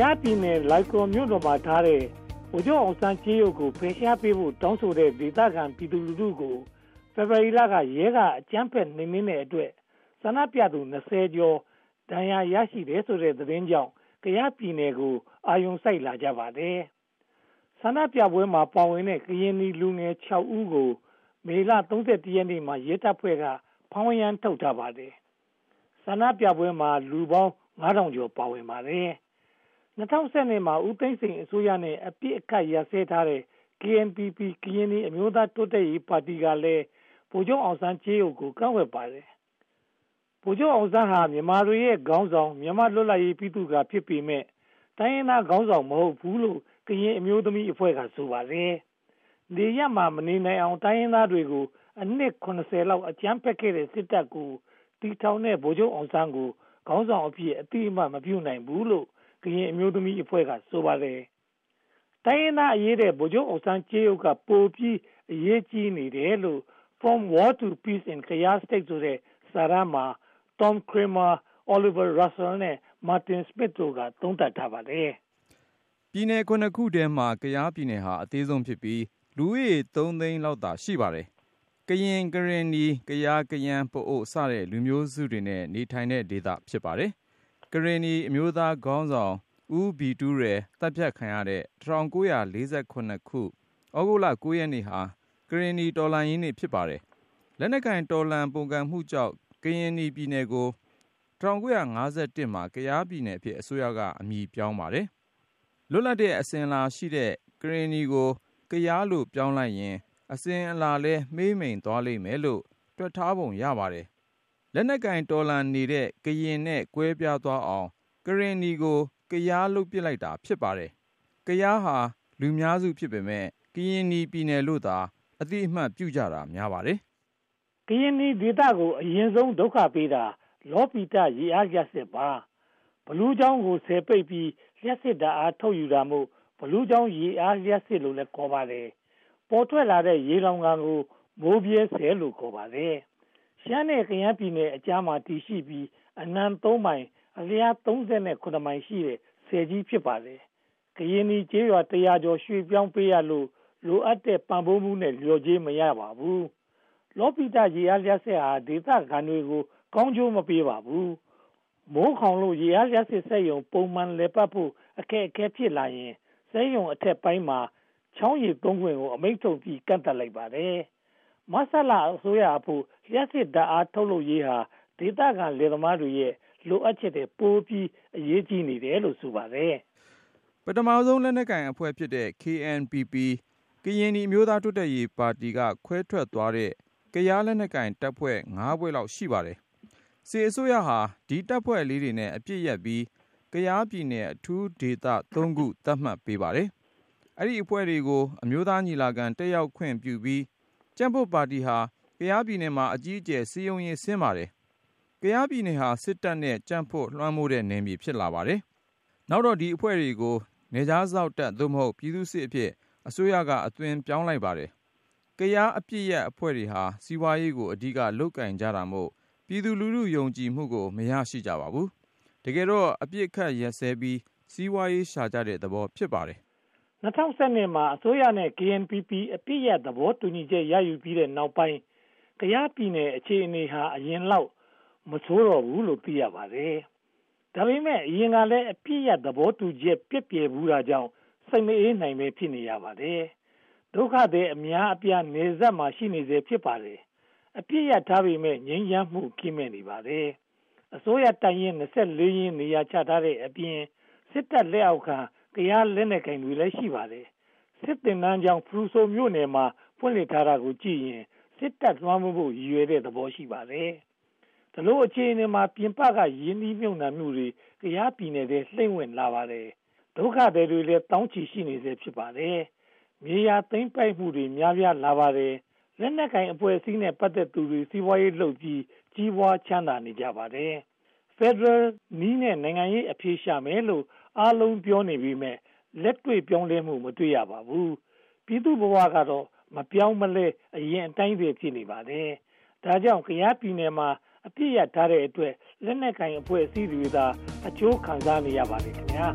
ရားပြည်နယ်လိုက်ကော်မြို့တော်မှာထားတဲ့ဗိုလ်ချုပ်အောင်ဆန်းကြေးရုပ်ကိုဖယ်ရှားပေးဖို့တောင်းဆိုတဲ့ဒေသခံပြည်သူလူထုကိုဖေဖော်ဝါရီလကရဲကအကြမ်းဖက်နှိမ်နင်းတဲ့အတွက်ဆန္ဒပြသူ20ကျော်ဒဏ်ရာရရှိတယ်ဆိုတဲ့သတင်းကြောင့်ကယားပြည်နယ်ကိုအာရုံစိုက်လာကြပါတယ်။ဆန္ဒပြပွဲမှာပါဝင်တဲ့ကရင်လူငယ်6ဦးကိုမေလ31ရက်နေ့မှာရဲတပ်ဖွဲ့ကဖောင်းရမ်းထုတ်ထားပါတယ်။ဆန္ဒပြပွဲမှာလူပေါင်း9000ကျော်ပါဝင်ပါတယ်။ 2010မှာ ဦးသိန်းစိန်အစိုးရနဲ့ အပြစ်အခတ်ရစဲထားတဲ့ KNPP ကရင်အမျိုးသားတိုးတက်ရေးပါတီကလည်း ဗိုလ်ချုပ်အောင်ဆန်းကြေးရုပ်ကို ကန့်ဝတ်ပါတယ် ဗိုလ်ချုပ်အောင်ဆန်းဟာ မြန်မာတွေရဲ့ခေါင်းဆောင် မြန်မာလွတ်လပ်ရေးပြည်သူ့ကဖြစ်ပေမဲ့တိုင်းရင်းသားခေါင်းဆောင် မဟုတ်ဘူးလို့ ကရင်အမျိုးသမီးအဖွဲ့က ဆိုပါတယ်။လေရက်မှာ မနေနိုင်အောင် တိုင်းရင်းသားတွေကို အနှစ်80လောက် အကြမ်းဖက်ခဲ့တဲ့ စစ်တပ်ကိုတီထောင်တဲ့ ဗိုလ်ချုပ်အောင်ဆန်းကို ခေါင်းဆောင်အဖြစ်အတိအမှမပြုနိုင်ဘူးလို့ ကရင်အမျိုးသမီးအဖွဲ့ကဆိုပါတယ်။တိုင်းရင်းသားအရေးတဲ့ဗိုလ်ချုပ်အောင်ဆန်းကြေးရုပ်ကပိုပြီးအရေးကြီးနေတယ်လို့ From War to Peace in Kaya State ဆိုတဲ့စာရမ်းမှာ Tom Cramer, Oliver Russell နဲ့ Martin Smith တို့ကသုံးသပ်ထားပါတယ်။ပြည်နယ်ခုနှစ်ခုထဲမှာကယားပြည်နယ်ဟာအသေးဆုံးဖြစ်ပြီးလူဦးရေ3သိန်းလောက်သာရှိပါတယ်။ကရင်ကရင်နီကယားကယန်းပအို့စတဲ့လူမျိုးစုတွေနဲ့နေထိုင်တဲ့ဒေသဖြစ်ပါတယ်။ ကရင်နီအမျိုးသားခေါင်းဆောင် ဦးဘီတူးရယ်တပ်ဖြတ်ခံရတဲ့1948ခုဩဂုတ်လ9ရက်နေ့ဟာ ကရင်နီတော်လှန်ရေးနေ့ ဖြစ်ပါတယ်။လက်နက်ကင်တော်လှန်ပုန်ကန်မှုကြောင့် ကရင်နီပြည်နယ်ကို1951မှာ ကယားပြည်နယ်အဖြစ် အစိုးရက အမည်ပြောင်းပါတယ်။လွတ်လပ်တဲ့ အစဉ်အလာရှိတဲ့ ကရင်နီကို ကယားလို့ ပြောင်းလိုက်ရင် အစဉ်အလာလဲမှေးမိန်သွားလိမ့်မယ်လို့ တွက်ထားပုံရပါတယ်။ လက်နက်ကင်တော်လန်နေတဲ့ ကရင်နဲ့ ကွဲပြားသွားအောင် ကရင်နီကို ကယားလုပ်ပစ်လိုက်တာ ဖြစ်ပါတယ်။ကယားဟာ လူများစုဖြစ်ပေမဲ့ကရင်နီပြည်နယ်လို့သာအတိအမှတ်ပြုကြတာ များပါတယ် ကရင်နီဒေသကို အရင်ဆုံး ဒုက္ခပေးတာ လောပီတ ရေအားလျှက်စစ်ပါဘလူးချောင်းကိုဆယ်ပိတ်ပြီး လျှက်စစ်ဓာတ်အား ထုတ်ယူတာမို့ဘလူးချောင်း ရေအားလျှက်စစ်လို့လည်း ခေါ်ပါတယ် ပေါ်ထွက်လာတဲ့ ရေလောင်ကန်ကို မိုးပြဲဆဲလို့ ခေါ်ပါတယ် ရှမ်းနဲ့ကရမ်းပြည်နယ်အကြားမှာတည်ရှိပြီး အနံ3မိုင် အလျား39မိုင်ရှိတဲ့ဆယ်ကြီး ဖြစ်ပါတယ် ကရင်နီကျေးရွာ100ကျော် ရွှေ့ပြောင်းပေးရလို့ လိုအပ်တဲ့ ပံ့ပိုးမှုနဲ့ လျော်ကြေးမရပါဘူး လောပိတ ရေအားလျက်ဆက်ဟာ ဒေသခံတွေကို ကောင်းကျိုးမပေးပါဘူး မိုးခေါင်လို့ ရေအားလျက်ဆက်ဆက်ယုံ ပုံမှန်လည်ပတ်ဖို့ အခက်အခဲ ဖြစ်လာရင်စဲယုံအထက်ပိုင်းမှာ ချောင်းရည်သုံးခွင့်ကို အမိန့်ထုတ်ပြီး ကန့်သတ်လိုက်ပါတယ် မဆလာအစိုးရအဖို့လျက်စစ်ဓာတ်အားထုတ်လို့ရေးဟာဒေသခံလယ်သမားတွေရဲ့လိုအပ်ချက်တွေပိုပြီးအရေးကြီးနေတယ်လို့ဆိုပါတယ်ပထမဆုံးလက်နက်ကင်အဖွဲ့ဖြစ်တဲ့ KNPP ကရင်နီမျိုးသားတိုးတက်ရေးပါတီကခွဲထွက်သွားတဲ့ကယားလက်နက်ကိုင်တပ်ဖွဲ့၅ဖွဲ့လောက်ရှိပါတယ်။စစ်အစိုးရဟာဒီတပ်ဖွဲ့လေးတွေနဲ့အပြစ်ရက်ပြီးကယားပြည်နယ်အထူးဒေသ၃ခုသတ်မှတ်ပေးပါတယ်။အဲ့ဒီအဖွဲ့တွေကိုအမျိုးသားညီလာခံတက်ရောက်ခွင့်ပြုပြီး ကြံ့ဖို့ပါတီဟာ ကယားပြည်နယ်မှာ အကြီးအကျယ် စည်းရုံးရေးဆင်းပါတယ်။ကယားပြည်နယ်ဟာ စစ်တပ်နဲ့ ကြံ့ဖို့လွှမ်းမိုးတဲ့နယ်မြေ ဖြစ်လာပါတယ်။နောက်တော့ ဒီအဖွဲ့တွေကိုနေကြားစောက်တပ် သို့မဟုတ် ပြည်သူ့စစ်အဖြစ် အစိုးရက အသွင်ပြောင်းလိုက်ပါတယ်။ကယားအပြစ်ရအဖွဲ့တွေဟာ စီးပွားရေးကို အဓိက လုတ်ကင်ကြတာမို့ ပြည်သူလူထု ယုံကြည်မှုကို မရရှိကြပါဘူး။တကယ်တော့ အပြစ်ခတ်ရက်စဲပြီး စီးပွားရေးရှာကြတဲ့သဘော ဖြစ်ပါတယ်။ 2012မှာအစိုးရနဲ့ KNPP အပြစ်ရသဘောတူညီချက်ရယူပြီးတဲ့နောက်ပိုင်း ကယားပြည်နယ်အခြေအနေဟာ အရင်လောက် မဆိုးတော့ဘူးလို့ သိရပါတယ်။ဒါပေမဲ့ အရင်ကလည်း အပြစ်ရသဘောတူချက်ပြည့်ပြည့်ဘူးတာကြောင့် စိတ်မအေးနိုင်ပဲဖြစ်နေရပါတယ် ဒုက္ခတွေအများအပြားနေဆက်မှာ ရှိနေစေဖြစ်ပါတယ် အပြစ်ရထားပေမဲ့ငြိမ်းချမ်းမှု ကင်းမဲ့နေပါတယ် အစိုးရတိုင်ရင်24ရင်း နေရာချထားတဲ့အပြင် စစ်တပ်လက်အောက်ခံ ကြားလက်နက်ကင်တွေလည်းရှိပါတယ်စစ်တင်နှန်းကြောင့်ဖရူဆိုမြို့နယ်မှာဖွင့်လှစ်ထားတာကိုကြည့်ရင်စစ်တပ်လွှမ်းမိုးဖို့ရည်ရွယ်တဲ့သဘောရှိပါတယ်။ဒါလို့အခြေအနေမှာပြင်ပကရင်းနှီးမြုပ်နှံမှုတွေကြားပြည်နယ်ထဲလှိမ့်ဝင်လာပါတယ်ဒုက္ခတွေတွေလည်းတောင်းချီရှိနေစေဖြစ်ပါတယ်။မြေယာသိမ်းပိုက်မှုတွေများပြားလာပါတယ်။လက်နက်ကင်အဖွဲ့အစည်းနဲ့ပတ်သက်သူတွေစီးပွားရေးလုပ်ပြီးကြီးပွားချမ်းသာနေကြပါတယ်။ Federal နီးနဲ့နိုင်ငံရေးအဖြေရှာမယ်လို့အားလုံးပြောနေပြီးမြဲလက်တွေ့ပြောင်းလဲမှုမတွေ့ရပါဘူး။ပြည်သူဘဝကတော့မပြောင်းမလဲအရင်အတိုင်းပဲဖြစ်နေပါတယ်။ဒါကြောင့်ကရားပြည်နယ်မှာအပြစ်ရထားတဲ့အတွက်လက်နက်ကိုင်အဖွဲ့အစည်းတွေသာအကျိုးခံစားနေရပါတယ်ခင်ဗျာ